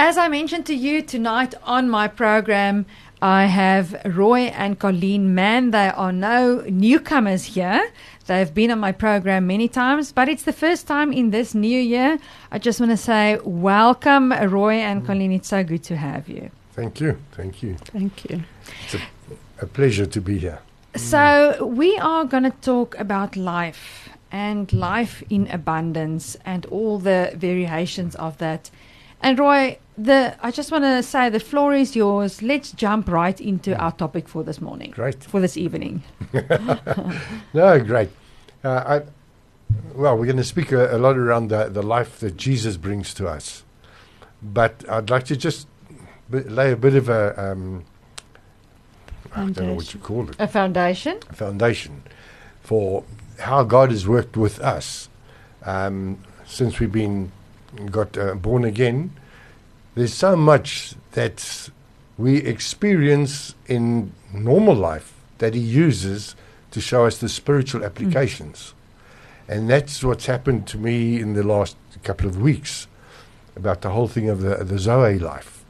As I mentioned to you tonight on my program, I have Roy and Colleen Mann. They are no newcomers here. They've been on my program many times, but it's the first time in this new year. I just want to say welcome, Roy and Colleen. It's so good to have you. Thank you. Thank you. Thank you. It's a, a pleasure to be here. So, we are going to talk about life and life in abundance and all the variations of that. And Roy, the I just want to say the floor is yours. Let's jump right into our topic for this morning. Great. For this evening. No, great. Uh, I, well, we're going to speak a, a lot around the, the life that Jesus brings to us. But I'd like to just b- lay a bit of a, um, I don't know what you call it, A foundation. a foundation for how God has worked with us um, since we've been got uh, born again. There's so much that we experience in normal life that He uses to show us the spiritual applications, and that's what's happened to me in the last couple of weeks about the whole thing of the the Zoe life.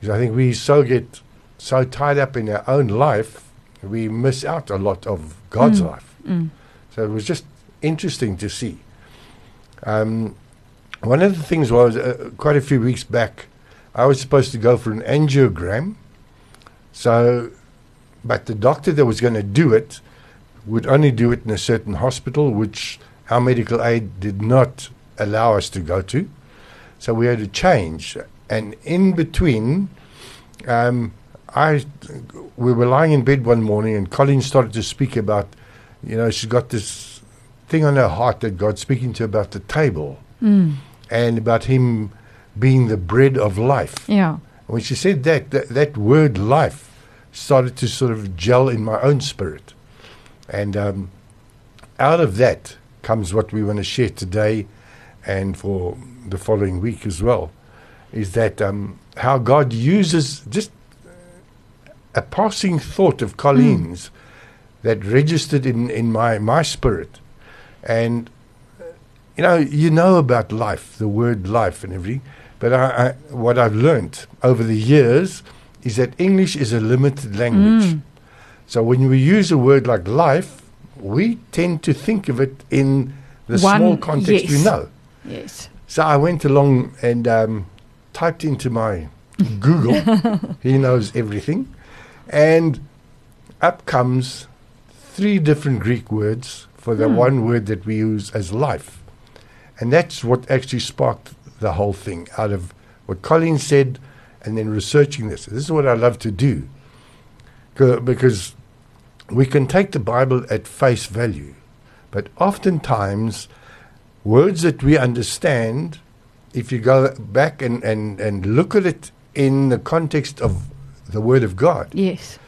Because I think we so get so tied up in our own life, we miss out a lot of God's Mm. life. Mm. So it was just interesting to see. Um, one of the things was uh, quite a few weeks back, I was supposed to go for an angiogram. So, but the doctor that was going to do it would only do it in a certain hospital, which our medical aid did not allow us to go to. So we had to change. And in between, um, I we were lying in bed one morning, and Colleen started to speak about, you know, she's got this thing on her heart that God's speaking to about the table Mm. And about Him being the bread of life. Yeah. When she said that, that, that word life started to sort of gel in my own spirit. And um, out of that comes what we want to share today and for the following week as well is that um, how God uses just a passing thought of Colleen's that registered in, in my, my spirit. And, you know, you know about life, the word life and everything. But I, I, what I've learned over the years is that English is a limited language. Mm. So when we use a word like life, we tend to think of it in the One- small context we know. Yes. So I went along and um, typed into my Google, he knows everything, and up comes three different Greek words for the Hmm. one word that we use as life. And that's what actually sparked the whole thing out of what Colleen said and then researching this. This is what I love to do. Because we can take the Bible at face value, but oftentimes words that we understand, if you go back and, and, and look at it in the context of the Word of God, Yes.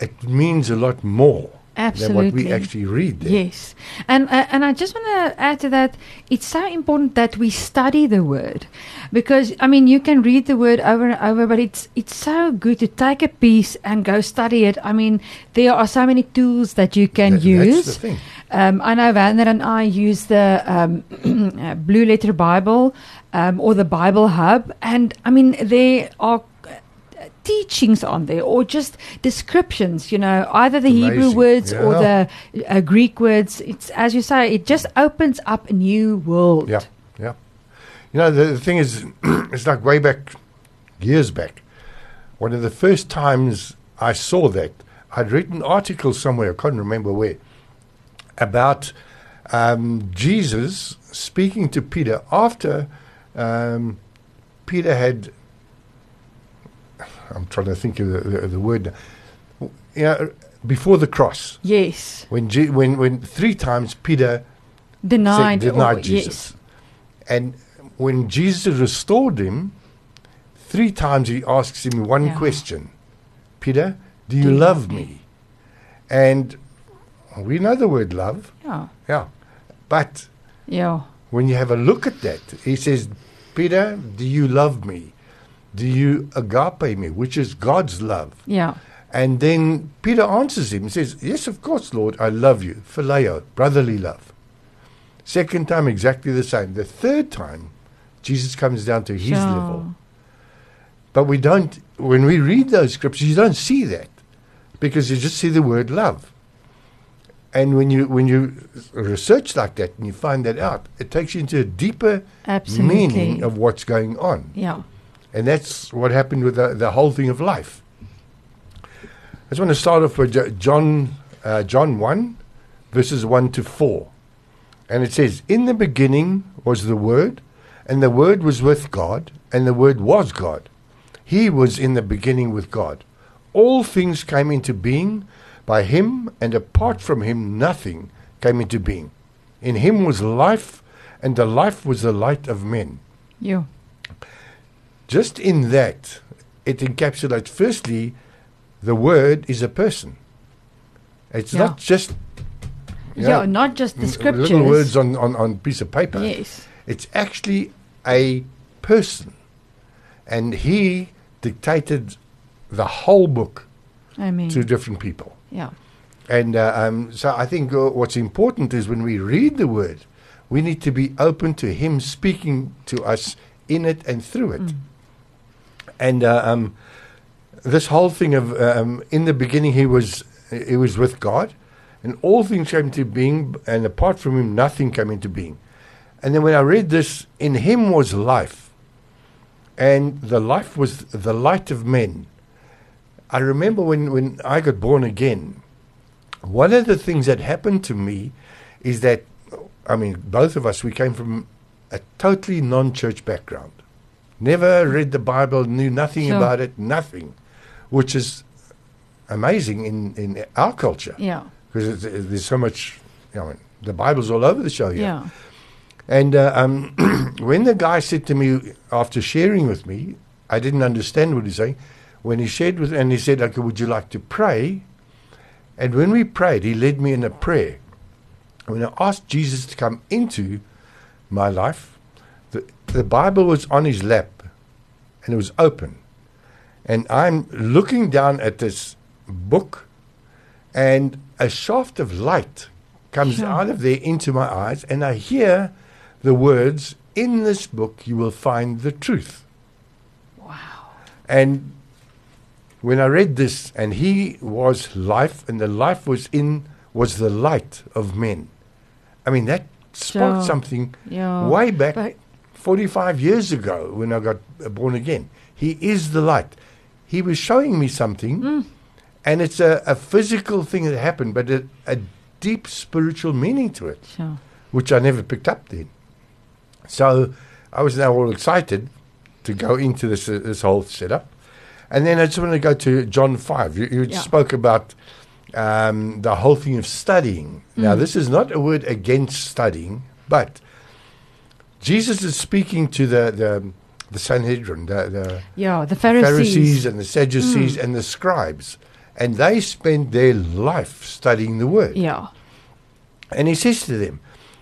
it means a lot more than what Absolutely. we actually read there. Yes, and uh, and I just want to add to that. It's so important that we study the word, because I mean you can read the word over and over, but it's it's so good to take a piece and go study it. I mean there are so many tools that you can That- use. That's the thing. Um, I know Vander and I use the um, uh, Blue Letter Bible um, or the Bible Hub, and I mean there are teachings on there or just descriptions. You know, either the Hebrew Amazing. words or the uh, Greek words. It's as you say, it just opens up a new world. Yeah, yeah. You know, the, the thing is, it's like way back, years back. One of the first times I saw that, I'd written an article somewhere, I can't remember where, about um, Jesus speaking to Peter after um, Peter had. I'm trying to think of the, the, the word. You know, before the cross, Yes, when Je- when when three times Peter denied. said- oh, denied or, Jesus. And when Jesus restored him, three times he asks him one Yeah. question Peter, do you Do love love me? And we know the word love, Yeah. yeah. But Yeah. when you have a look at that, he says, Peter, do you love me? Do you agape me, which is God's love? Yeah. And then Peter answers him and says, Yes, of course, Lord, I love you. Phileo, brotherly love. Second time, exactly the same. The third time, Jesus comes down to his Sure. level But we don't, when we read those scriptures, you don't see that because you just see the word love. And when you when you research like that and you find that out, it takes you into a deeper Absolutely. meaning of what's going on. Yeah. And that's what happened with the, the whole thing of life. I just want to start off with John, uh, John 1, verses 1 to 4. And it says, In the beginning was the Word, and the Word was with God, and the Word was God. He was in the beginning with God. All things came into being by Him, and apart from Him, nothing came into being. In Him was life, and the life was the light of men You. Just in that, it encapsulates firstly, the word is a person. It's Yeah. not just Yeah, know, not just the scriptures. little words on, on, on piece of paper. Yes. It's actually a person. And he dictated the whole book I mean, to different people. yeah. And uh, um, so I think uh, what's important is when we read the word, we need to be open to Him speaking to us in it and through it. And uh, um, this whole thing of um, in the beginning, He was He was with God, and all things came into being, and apart from Him, nothing came into being. And then when I read this, in Him was life, and the life was the light of men. I remember when, when I got born again, one of the things that happened to me is that, I mean, both of us, we came from a totally non church background. Never read the Bible, knew nothing Sure. about it, nothing, which is amazing in, in our culture Yeah. because there's so much, you know, the Bible's all over the show here. Yeah. And uh, um, when the guy said to me after sharing with me, I didn't understand what he's saying. When he shared with, and he said, "Okay, would you like to pray?" And when we prayed, he led me in a prayer. When I asked Jesus to come into my life, the, the Bible was on his lap, and it was open, and I'm looking down at this book, and a shaft of light comes out of there into my eyes, and I hear the words, In this book you will find the truth. Wow. And when I read this, and he was life, and the life was in was the light of men. I mean, that sparked something Yeah. way back But 45 years ago when I got uh, born again. He is the light. He was showing me something, Mm. and it's a, a physical thing that happened, but a, a deep spiritual meaning to it, sure. which I never picked up then. So I was now all excited to go into this, uh, this whole setup. And then I just want to go to John 5. You, you Yeah. spoke about um, the whole thing of studying. Now, Mm. this is not a word against studying, but Jesus is speaking to the, the, the Sanhedrin, the, the Yeah. The Pharisees. Pharisees and the Sadducees mm. and the scribes. And they spend their life studying the word. Yeah. And he says to them,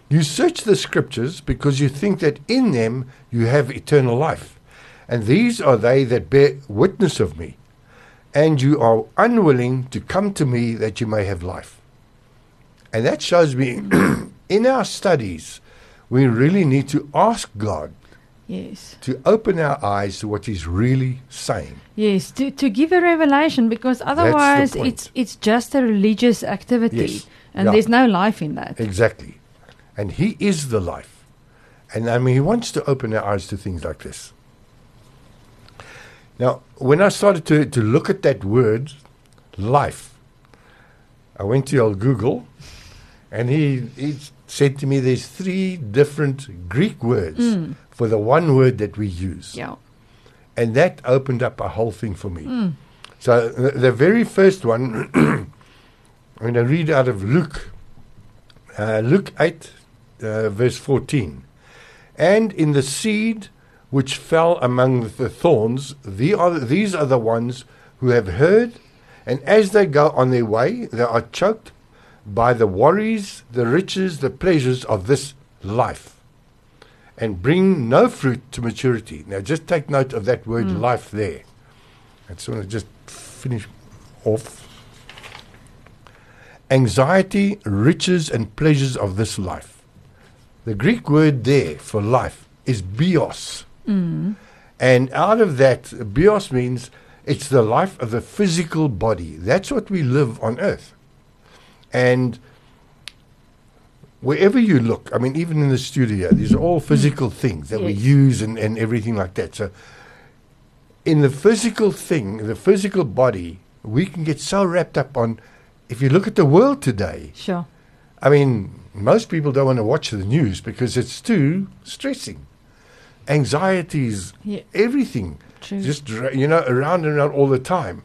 You search the scriptures because you think that in them you have eternal life. And these are they that bear witness of me. And you are unwilling to come to me that you may have life. And that shows me in our studies, we really need to ask God Yes. to open our eyes to what He's really saying. Yes. To to give a revelation because otherwise it's it's just a religious activity Yes. and Yeah. there's no life in that. Exactly. And He is the life. And I mean, He wants to open our eyes to things like this. Now, when I started to, to look at that word, life, I went to old Google and he, he said to me there's three different Greek words Mm. for the one word that we use. Yeah. And that opened up a whole thing for me. So the, the very first one, I'm going to read out of Luke, uh, Luke 8, uh, verse 14. And in the seed which fell among the thorns, the are, these are the ones who have heard, and as they go on their way, they are choked by the worries, the riches, the pleasures of this life, and bring no fruit to maturity. Now, just take note of that word life there. I just want to just finish off. Anxiety, riches, and pleasures of this life. The Greek word there for life is bios. Mm. And out of that, bios means it's the life of the physical body. That's what we live on earth. And wherever you look, I mean, even in the studio, these are all physical mm. things that we use and, and everything like that. So, in the physical thing, the physical body, we can get so wrapped up on. If you look at the world today, Sure. I mean, most people don't want to watch the news because it's too stressing. Anxieties, Yeah. everything, True. just you know, around and around all the time,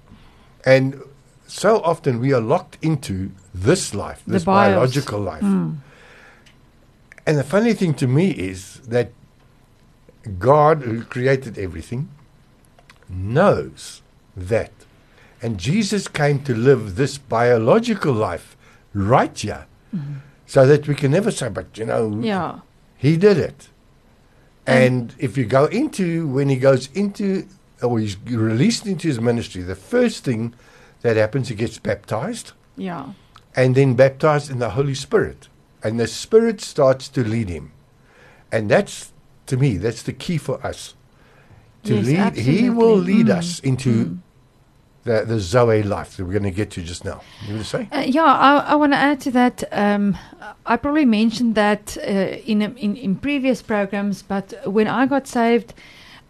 and so often we are locked into this life, this biological life. Mm. And the funny thing to me is that God, who created everything, knows that. And Jesus came to live this biological life right here so that we can never say, but you know, Yeah. he did it. And- And if you go into, when he goes into, or he's released into his ministry, the first thing that happens, he gets baptized Yeah. and then baptized in the Holy Spirit. And the Spirit starts to lead him. And that's, to me, that's the key for us. To Yes, lead, he will lead Mm, us into the, the Zoe life that we're going to get to just now. You want to say? Uh, yeah, I, I want to add to that. Um, I probably mentioned that uh, in, in in previous programs, but when I got saved,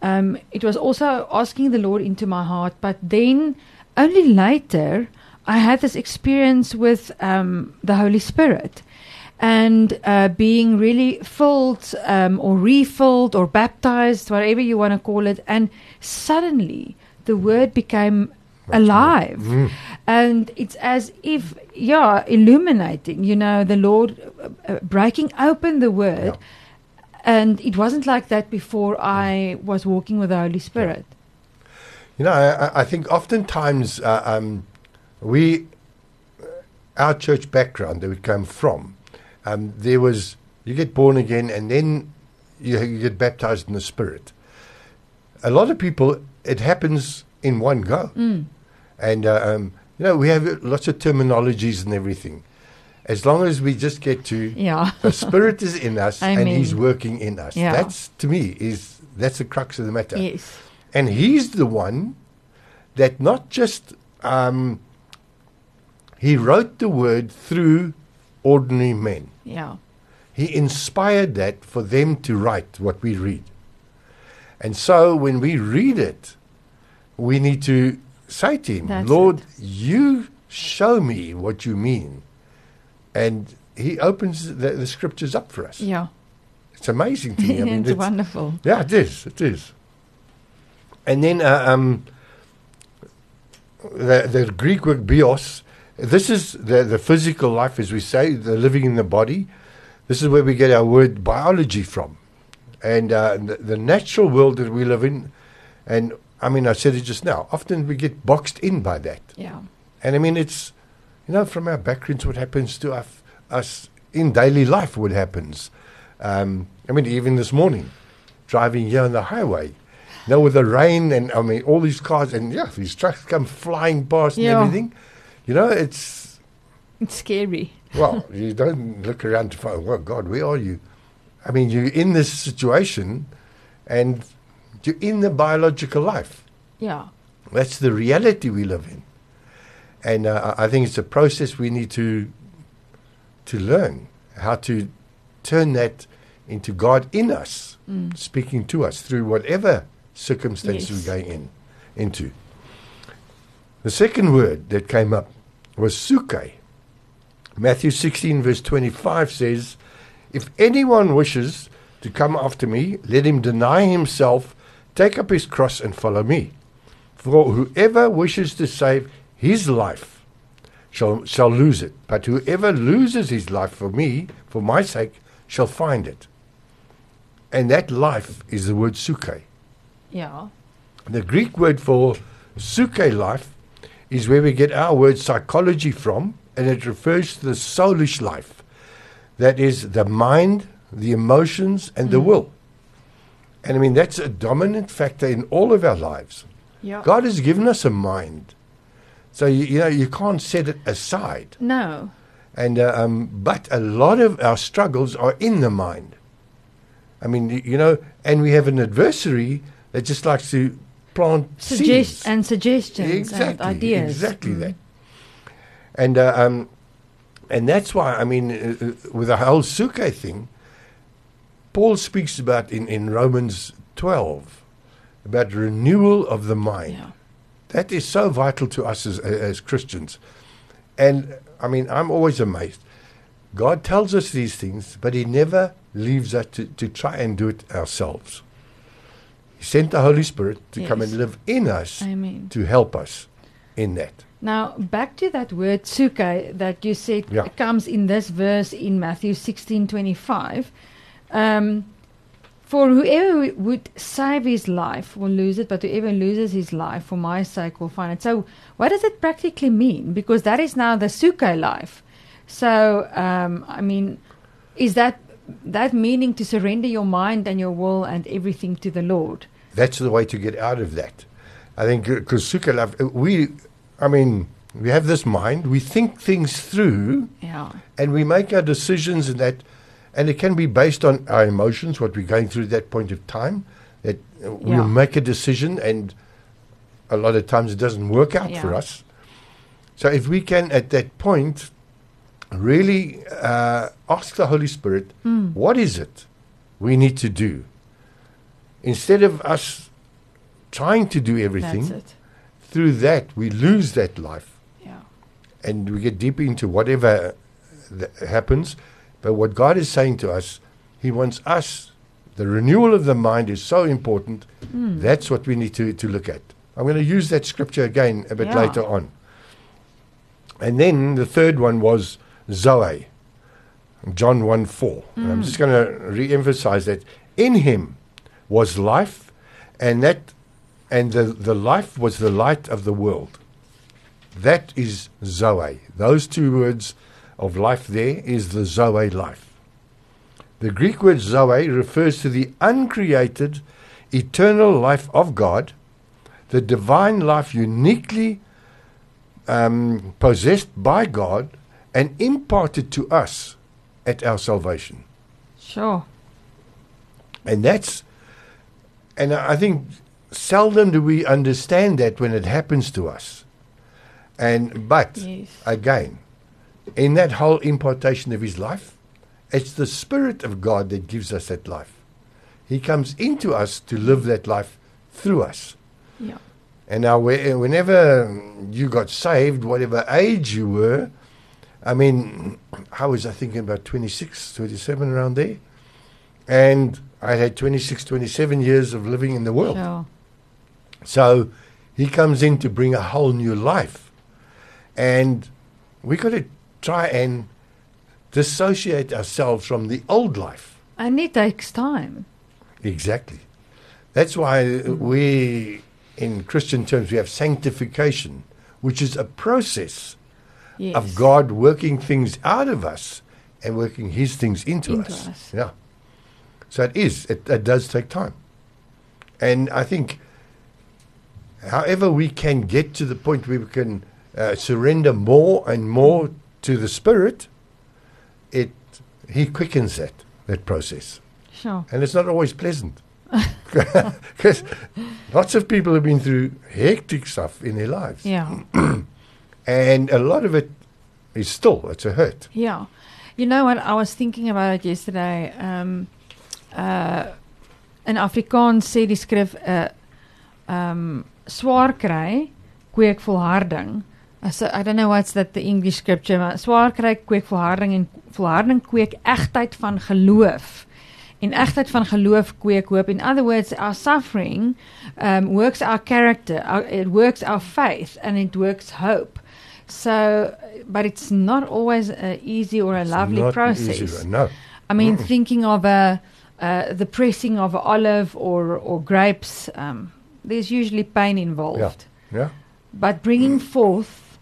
um, it was also asking the Lord into my heart. But then, only later, I had this experience with um, the Holy Spirit, and uh, being really filled um, or refilled or baptized, whatever you want to call it, and suddenly the Word became alive. Mm. and it's as if yeah illuminating you know the lord uh, uh, breaking open the word. And it wasn't like that before i was walking with the holy spirit You know, I, I- I think oftentimes uh, um, we, our church background that we come from, um, there was you get born again and then you, you get baptized in the Spirit. A lot of people, it happens in one go, Mm. and uh, um, you know we have lots of terminologies and everything. As long as we just get to yeah the Spirit is in us and Amen. He's working in us. Yeah. That's to me is that's the crux of the matter. yes And he's the one that not just um, he wrote the word through ordinary men. yeah He inspired that for them to write what we read. And so when we read it, we need to say to him, That's Lord, it. you show me what you mean. And he opens the, the scriptures up for us. yeah It's amazing to me. I mean, it's it's- wonderful yeah, it is. It is. And then uh, um, the, the Greek word bios, this is the, the physical life, as we say, the living in the body. This is where we get our word biology from. And uh, the, the natural world that we live in, and I mean, I said it just now, often we get boxed in by that. yeah And I mean, it's, you know, from our backgrounds, what happens to us, us in daily life, what happens. Um, I mean, even this morning, driving here on the highway, know, with the rain and, I mean, all these cars and, yeah, these trucks come flying past Yeah. and everything. You know, it's, it's scary well, you don't look around to find, well, God, where are you? I mean, you're in this situation and you're in the biological life. yeah That's the reality we live in. And uh, I I think it's a process we need to to learn how to turn that into God in us, Mm. speaking to us through whatever circumstances Yes. we're going in into. The second word that came up was suke. Matthew 16, verse 25 says, If anyone wishes to come after me, let him deny himself, take up his cross, and follow me. For whoever wishes to save his life shall, shall lose it, but whoever loses his life for me, for my sake, shall find it. And that life is the word suke. Yeah The Greek word for suke life is where we get our word psychology from, and it refers to the soulish life. That is the mind, the emotions, and the Mm. will. And I mean, that's a dominant factor in all of our lives. yeah God has given us a mind. So, you, you know, you can't set it aside. no And, uh, um, but a lot of our struggles are in the mind. I mean, you know, and we have an adversary that just likes to plant Suggest seeds. and suggestions exactly, and ideas. Exactly Mm. that. And uh, um, and that's why I mean, uh, uh, with the whole suke thing, Paul speaks about in in Romans twelve about renewal of the mind. Yeah. That is so vital to us as as Christians. And I mean, I'm always amazed. God tells us these things, but He never leaves us to, to try and do it ourselves. He sent the Holy Spirit to come and live in us Amen. to help us in that. Now, back to that word suke that you said Yeah. comes in this verse in Matthew 16:25. Um, for whoever would save his life will lose it, but whoever loses his life for my sake will find it. So, what does it practically mean? Because that is now the suke life. So, um, I mean, is that that meaning to surrender your mind and your will and everything to the Lord? That's the way to get out of that. I think because Sukkah love, uh, we, I mean, we have this mind, we think things through, Yeah. and we make our decisions and that, and it can be based on our emotions, what we're going through at that point of time. That uh, Yeah. we'll make a decision, and a lot of times it doesn't work out for us. So if we can, at that point, really uh, ask the Holy Spirit, Mm. what is it we need to do? Instead of us trying to do everything, through that we lose that life Yeah. and we get deeper into whatever happens. But what God is saying to us, He wants us, the renewal of the mind is so important. Mm. That's what we need to, to look at. I'm going to use that scripture again a bit Yeah. later on. And then the third one was Zoe, John 1 4. And I'm Mm. just going to re emphasize that in Him was life, and that and the, the life was the light of the world. That is Zoe. Those two words of life there is the Zoe life. The Greek word Zoe refers to the uncreated, eternal life of God, the divine life uniquely um, possessed by God and imparted to us at our salvation. Sure. And that's, and I think seldom do we understand that when it happens to us. And, but Yes. again, in that whole impartation of his life, it's the Spirit of God that gives us that life. He comes into us to live that life through us. Yeah. And now, whenever you got saved, whatever age you were, I mean, I was, I think, about 26, 27 around there. And I had 26, 27 years of living in the world. Sure. So he comes in to bring a whole new life. And we got to try and dissociate ourselves from the old life. And it takes time. Exactly. That's why we, in Christian terms, we have sanctification, which is a process Yes. of God working things out of us and working His things into, Into us. us. Yeah. So it is. It, it does take time, and I think, however, we can get to the point where we can uh, surrender more and more to the Spirit, it He quickens that that process, Sure. and it's not always pleasant. Because lots of people have been through hectic stuff in their lives. Yeah. And a lot of it is still, it's a hurt. Yeah. You know what? I was thinking about it yesterday. Um, uh, in Afrikaans sê die skrif 'n uh, um, swaar kry kweek volharding. So I don't know what's that the English scripture, maar swaar kry kweek volharding en volharding kweek egtheid van geloof. En egtheid van geloof kweek hoop. In other words, our suffering um, works our character, our, it works our faith, and it works hope. So, but it's not always a easy or a It's lovely not process. easy, no. I mean, Mm. thinking of a, uh, the pressing of olive or, or grapes, um, there's usually pain involved. Yeah. yeah. But bringing forth,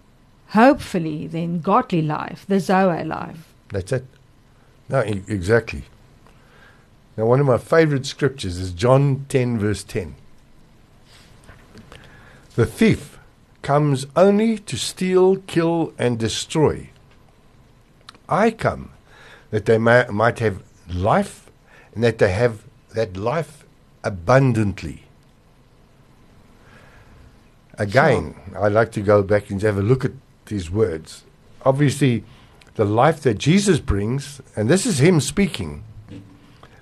hopefully, then godly life, the Zoe life. That's it. No, e- exactly. Now, one of my favorite scriptures is John 10, verse 10. The thief comes only to steal, kill, and destroy. I come that they may, might have life and that they have that life abundantly. Again, I'd like to go back and have a look at these words. Obviously, the life that Jesus brings, and this is Him speaking,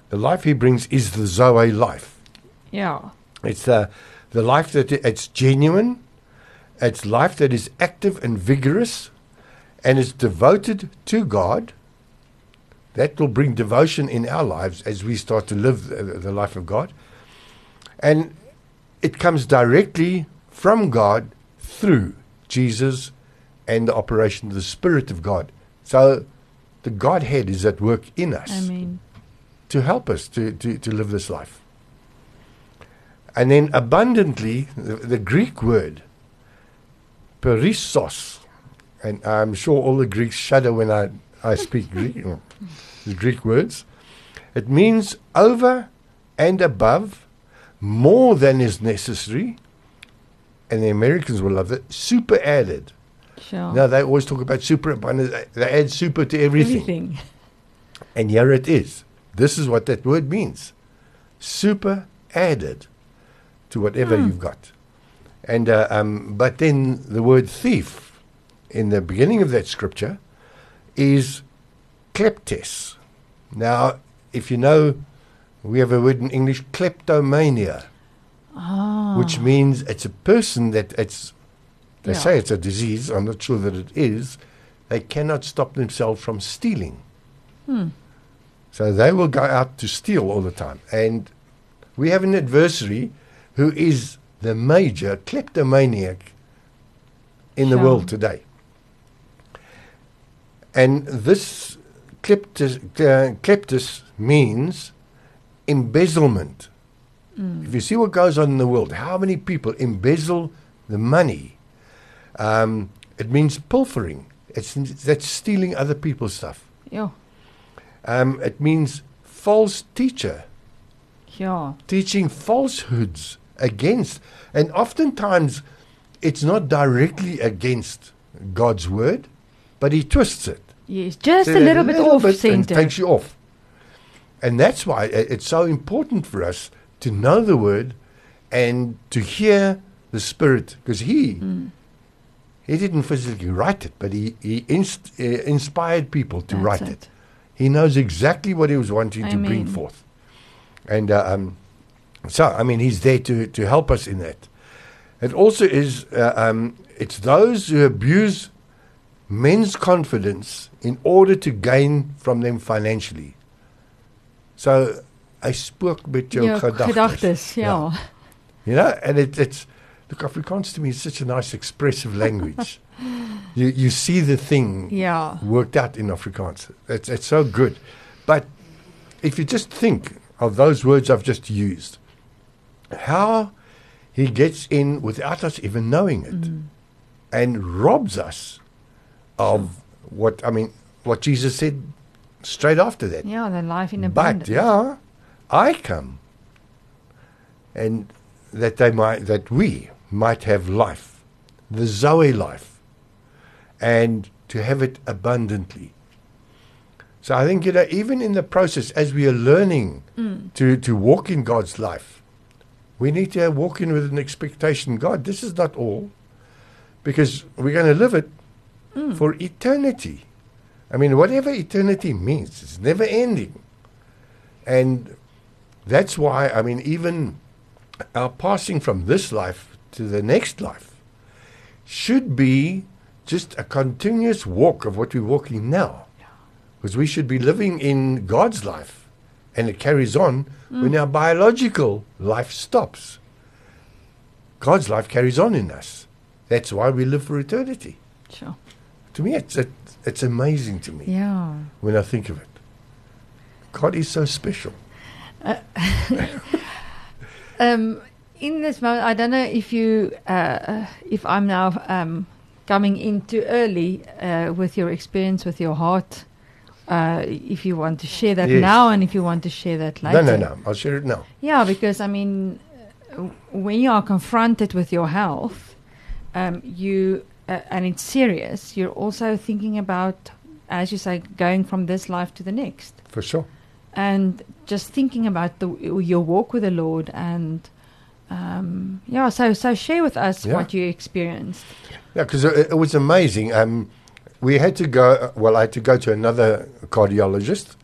the life He brings is the Zoe life. Yeah. It's the, the life that it's genuine, it's life that is active and vigorous, and is devoted to God. That will bring devotion in our lives as we start to live the, life of God. And it comes directly from God through Jesus and the operation of the Spirit of God. So the Godhead is at work in us Amen. to help us to, to, to live this life. And then abundantly, the, the Greek word, perissos, and I'm sure all the Greeks shudder when I, I speak Greek, the Greek words. It means over and above, more than is necessary, and the Americans will love it, super added. Sure. Now they always talk about superabundance, they add super to everything. Everything. And here it is. This is what that word means. Super added to whatever Hmm. you've got. And uh, um, but then the word thief in the beginning of that scripture is kleptes. Now, if you know, we have a word in English, kleptomania, Ah. which means it's a person that it's. They Yeah. say it's a disease. I'm not sure that it is. They cannot stop themselves from stealing. Hmm. So they will go out to steal all the time. And we have an adversary who is the major kleptomaniac in the world today. And this kleptis, uh, kleptis means embezzlement. Mm. If you see what goes on in the world, how many people embezzle the money, um, it means pilfering. It's, that's stealing other people's stuff. Yeah. Um, it means false teacher, Yeah. teaching falsehoods against. And oftentimes, it's not directly against God's word, but he twists it. Yes. Just So a little bit off and center. takes you off. And that's why it's so important for us to know the word and to hear the Spirit, because he Mm. he didn't physically write it, but he, he inst, uh, inspired people to That's write it. it. He knows exactly what he was wanting to bring forth. And uh, um, so, I mean, he's there to, to help us in that. It also is, uh, um, it's those who abuse men's confidence in order to gain from them financially. So, I spoke met jou Ja, gedagtes. gedagtes. Ja. Ja. You know, and it, it's look Afrikaans to me is such a nice expressive language. you you see the thing Ja. worked out in Afrikaans. It's it's so good. But if you just think of those words I've just used, how he gets in without us even knowing it Mm. and robs us of what I mean what Jesus said straight after that. Ja, the life in abundance. But yeah, I come, and that they might, that we might have life, the Zoe life, and to have it abundantly. So I think you know, even in the process, as we are learning Mm. to to walk in God's life, we need to walk in with an expectation. God, this is not all, because we're going to live it Mm. for eternity. I mean, whatever eternity means, it's never ending. And that's why, I mean, even our passing from this life to the next life should be just a continuous walk of what we're walking now. Because we should be living in God's life and it carries on when our biological life stops. God's life carries on in us. That's why we live for eternity. Sure. To me, it's, it, it's amazing to me Ja. when I think of it. God is so special. Um, in this moment, I don't know if you, uh, if I'm now um, coming in too early uh, with your experience with your heart. Uh, if you want to share that Yes. now, and if you want to share that later. No, no, no. I'll share it now. Yeah, because I mean, uh, when you are confronted with your health, um, you uh, and it's serious. You're also thinking about, as you say, going from this life to the next, For sure. and just thinking about the, your walk with the Lord and Um, yeah, so so share with us Yeah. what you experienced. Yeah, because it, it was amazing. Um, we had to go. Well, I had to go to another cardiologist,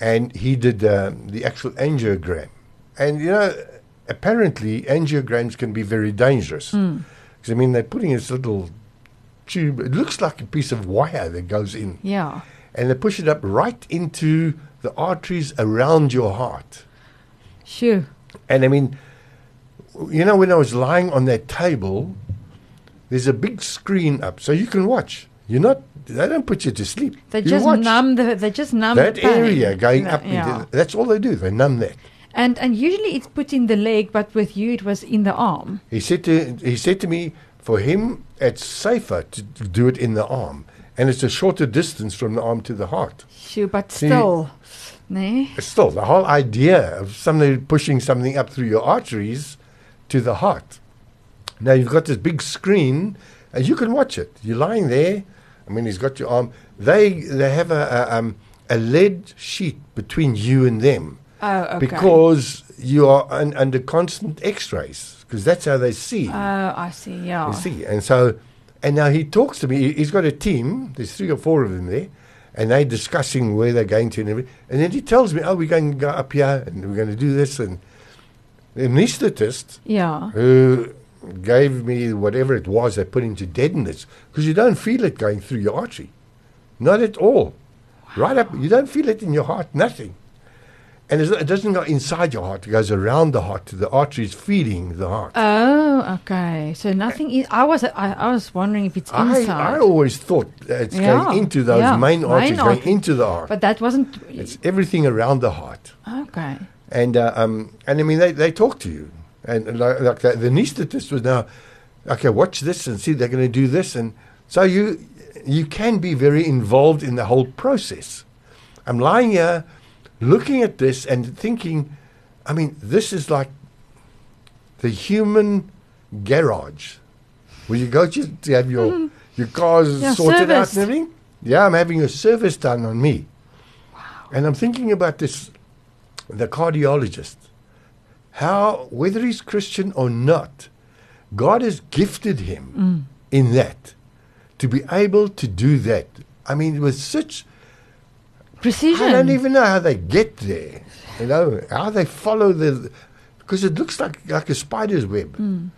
and he did um, the actual angiogram. And you know, apparently angiograms can be very dangerous. Hmm. Because I mean, they're putting this little tube. It looks like a piece of wire that goes in, Yeah. and they push it up right into the arteries around your heart. Sure. And I mean, you know, when I was lying on that table, there's a big screen up, so you can watch. You're not. They don't put you to sleep. They you just watch numb the they just numb that the area going No, up. Yeah. Into, that's all they do. They numb that. And and usually it's put in the leg, but with you it was in the arm. He said to he said to me, for him, it's safer to, to do it in the arm, and it's a shorter distance from the arm to the heart. Sure, but See- still. Nee. Still, the whole idea of somebody pushing something up through your arteries to the heart. Now you've got this big screen, and you can watch it. You're lying there. I mean, he's got your arm. They they have a a, um, a lead sheet between you and them Oh, okay. because you are un, under constant X-rays because that's how they see. Oh, I see. Yeah. You see, and so, and now he talks to me. He- He's got a team. There's three or four of them there, and they're discussing where they're going to and everything. And then he tells me, "Oh, we're going to go up here, and we're going to do this." And the anaesthetist Yeah. who gave me whatever it was they put into deadness because you don't feel it going through your artery, not at all, right up. You don't feel it in your heart, nothing. And it doesn't go inside your heart; it goes around the heart to the arteries feeding the heart. Oh, okay. So nothing. Is, I was I, I was wondering if it's I, inside, I always thought that it's Yeah, going into those yeah, main main arteries, going artery. into the heart. but that wasn't. it's everything around the heart. okay. And uh, um, and I mean, they, they talk to you, and, like, like the, the anaesthetist was now, okay, watch this and see they're going to do this, and so you you can be very involved in the whole process. I'm lying here, looking at this and thinking, I mean, this is like the human garage, where you go to, to have your mm-hmm. your cars. Yeah, sorted out and everything. Yeah, I'm having a service done on me. And I'm thinking about this, the cardiologist, how, whether he's Christian or not, God has gifted him in that to be able to do that. I mean, with such, Precision. I don't even know how they get there, you know, how they follow the, because it looks like, like a spider's web. Hmm.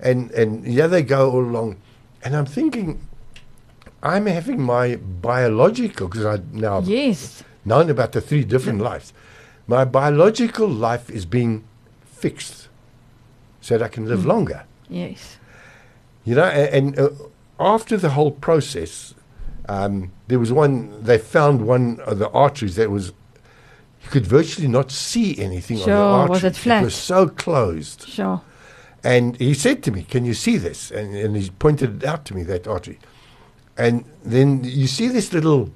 And, and yeah, they go all along. And I'm thinking, I'm having my biological, because I now Yes. known about the three different lives. My biological life is being fixed so that I can live longer. Yes. You know, and, and uh, after the whole process, um, there was one, they found one of the arteries that was, you could virtually not see anything on the Sure, artery. was it flat? It was so closed. Sure. And he said to me, Can you see this? And, and he pointed it out to me, that artery. And then you see this little,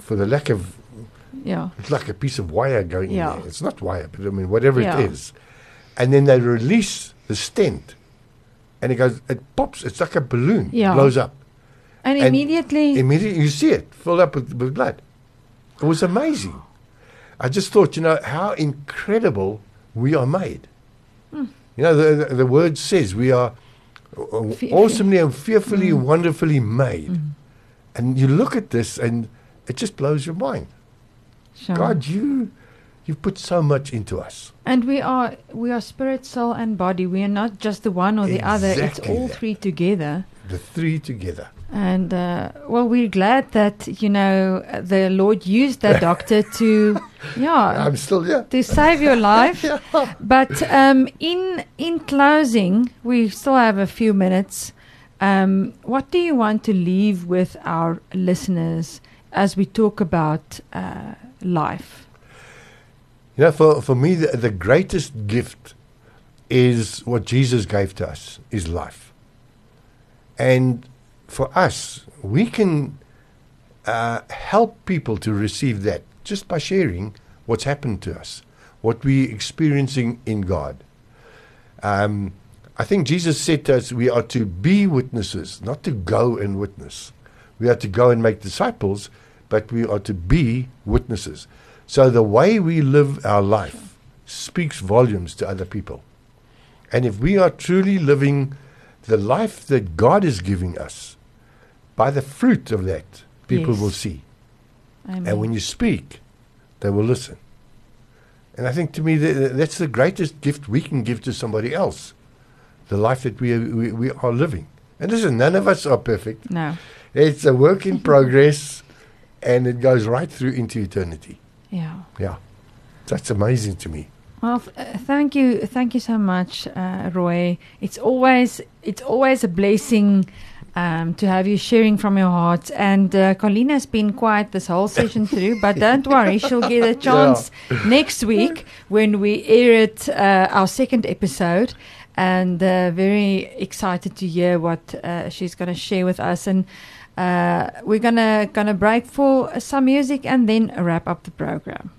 for the lack of Yeah. It's like a piece of wire going Yeah. in there. It's not wire, but I mean, whatever Yeah. it is. And then they release the stent. And it goes, it pops. It's like a balloon. Yeah. blows up. And, And immediately. Immediately you see it filled up with, with blood. It was amazing. I just thought, you know, how incredible we are made. Hmm. You know, the, the, the word says we are uh, Fe- awesomely and fearfully Mm. wonderfully made. Mm. And you look at this and it just blows your mind. Sure. God, you you've put so much into us. And we are we are spirit, soul, and body. We are not just the one or the other. It's all that. three together. The three together. And uh, well, we're glad that you know the Lord used that doctor to, yeah, I'm still here. to save your life. Yeah. But um, in in closing, we still have a few minutes. Um, what do you want to leave with our listeners as we talk about uh, life? You know, for, for me, the, the greatest gift is what Jesus gave to us, is life. And for us, we can uh, help people to receive that just by sharing what's happened to us, what we're experiencing in God. Um, I think Jesus said to us, we are to be witnesses, not to go and witness. We are to go and make disciples, but we are to be witnesses. So the way we live our life speaks volumes to other people. And if we are truly living the life that God is giving us, by the fruit of that, people Yes. will see. Amen. And when you speak, they will listen. And I think to me, that's the greatest gift we can give to somebody else the life that we are, we, we are living. And listen, none of us are perfect. no. It's a work in progress, and it goes right through into eternity. Yeah. Yeah. That's amazing to me. Well, uh, thank you, thank you so much, uh, Roy. It's always it's always a blessing um, to have you sharing from your heart. And uh, Colleen has been quiet this whole session through, but don't worry, she'll get a chance next week when we air it uh, our second episode. And uh, very excited to hear what uh, she's going to share with us. And uh, we're gonna gonna break for some music and then wrap up the program.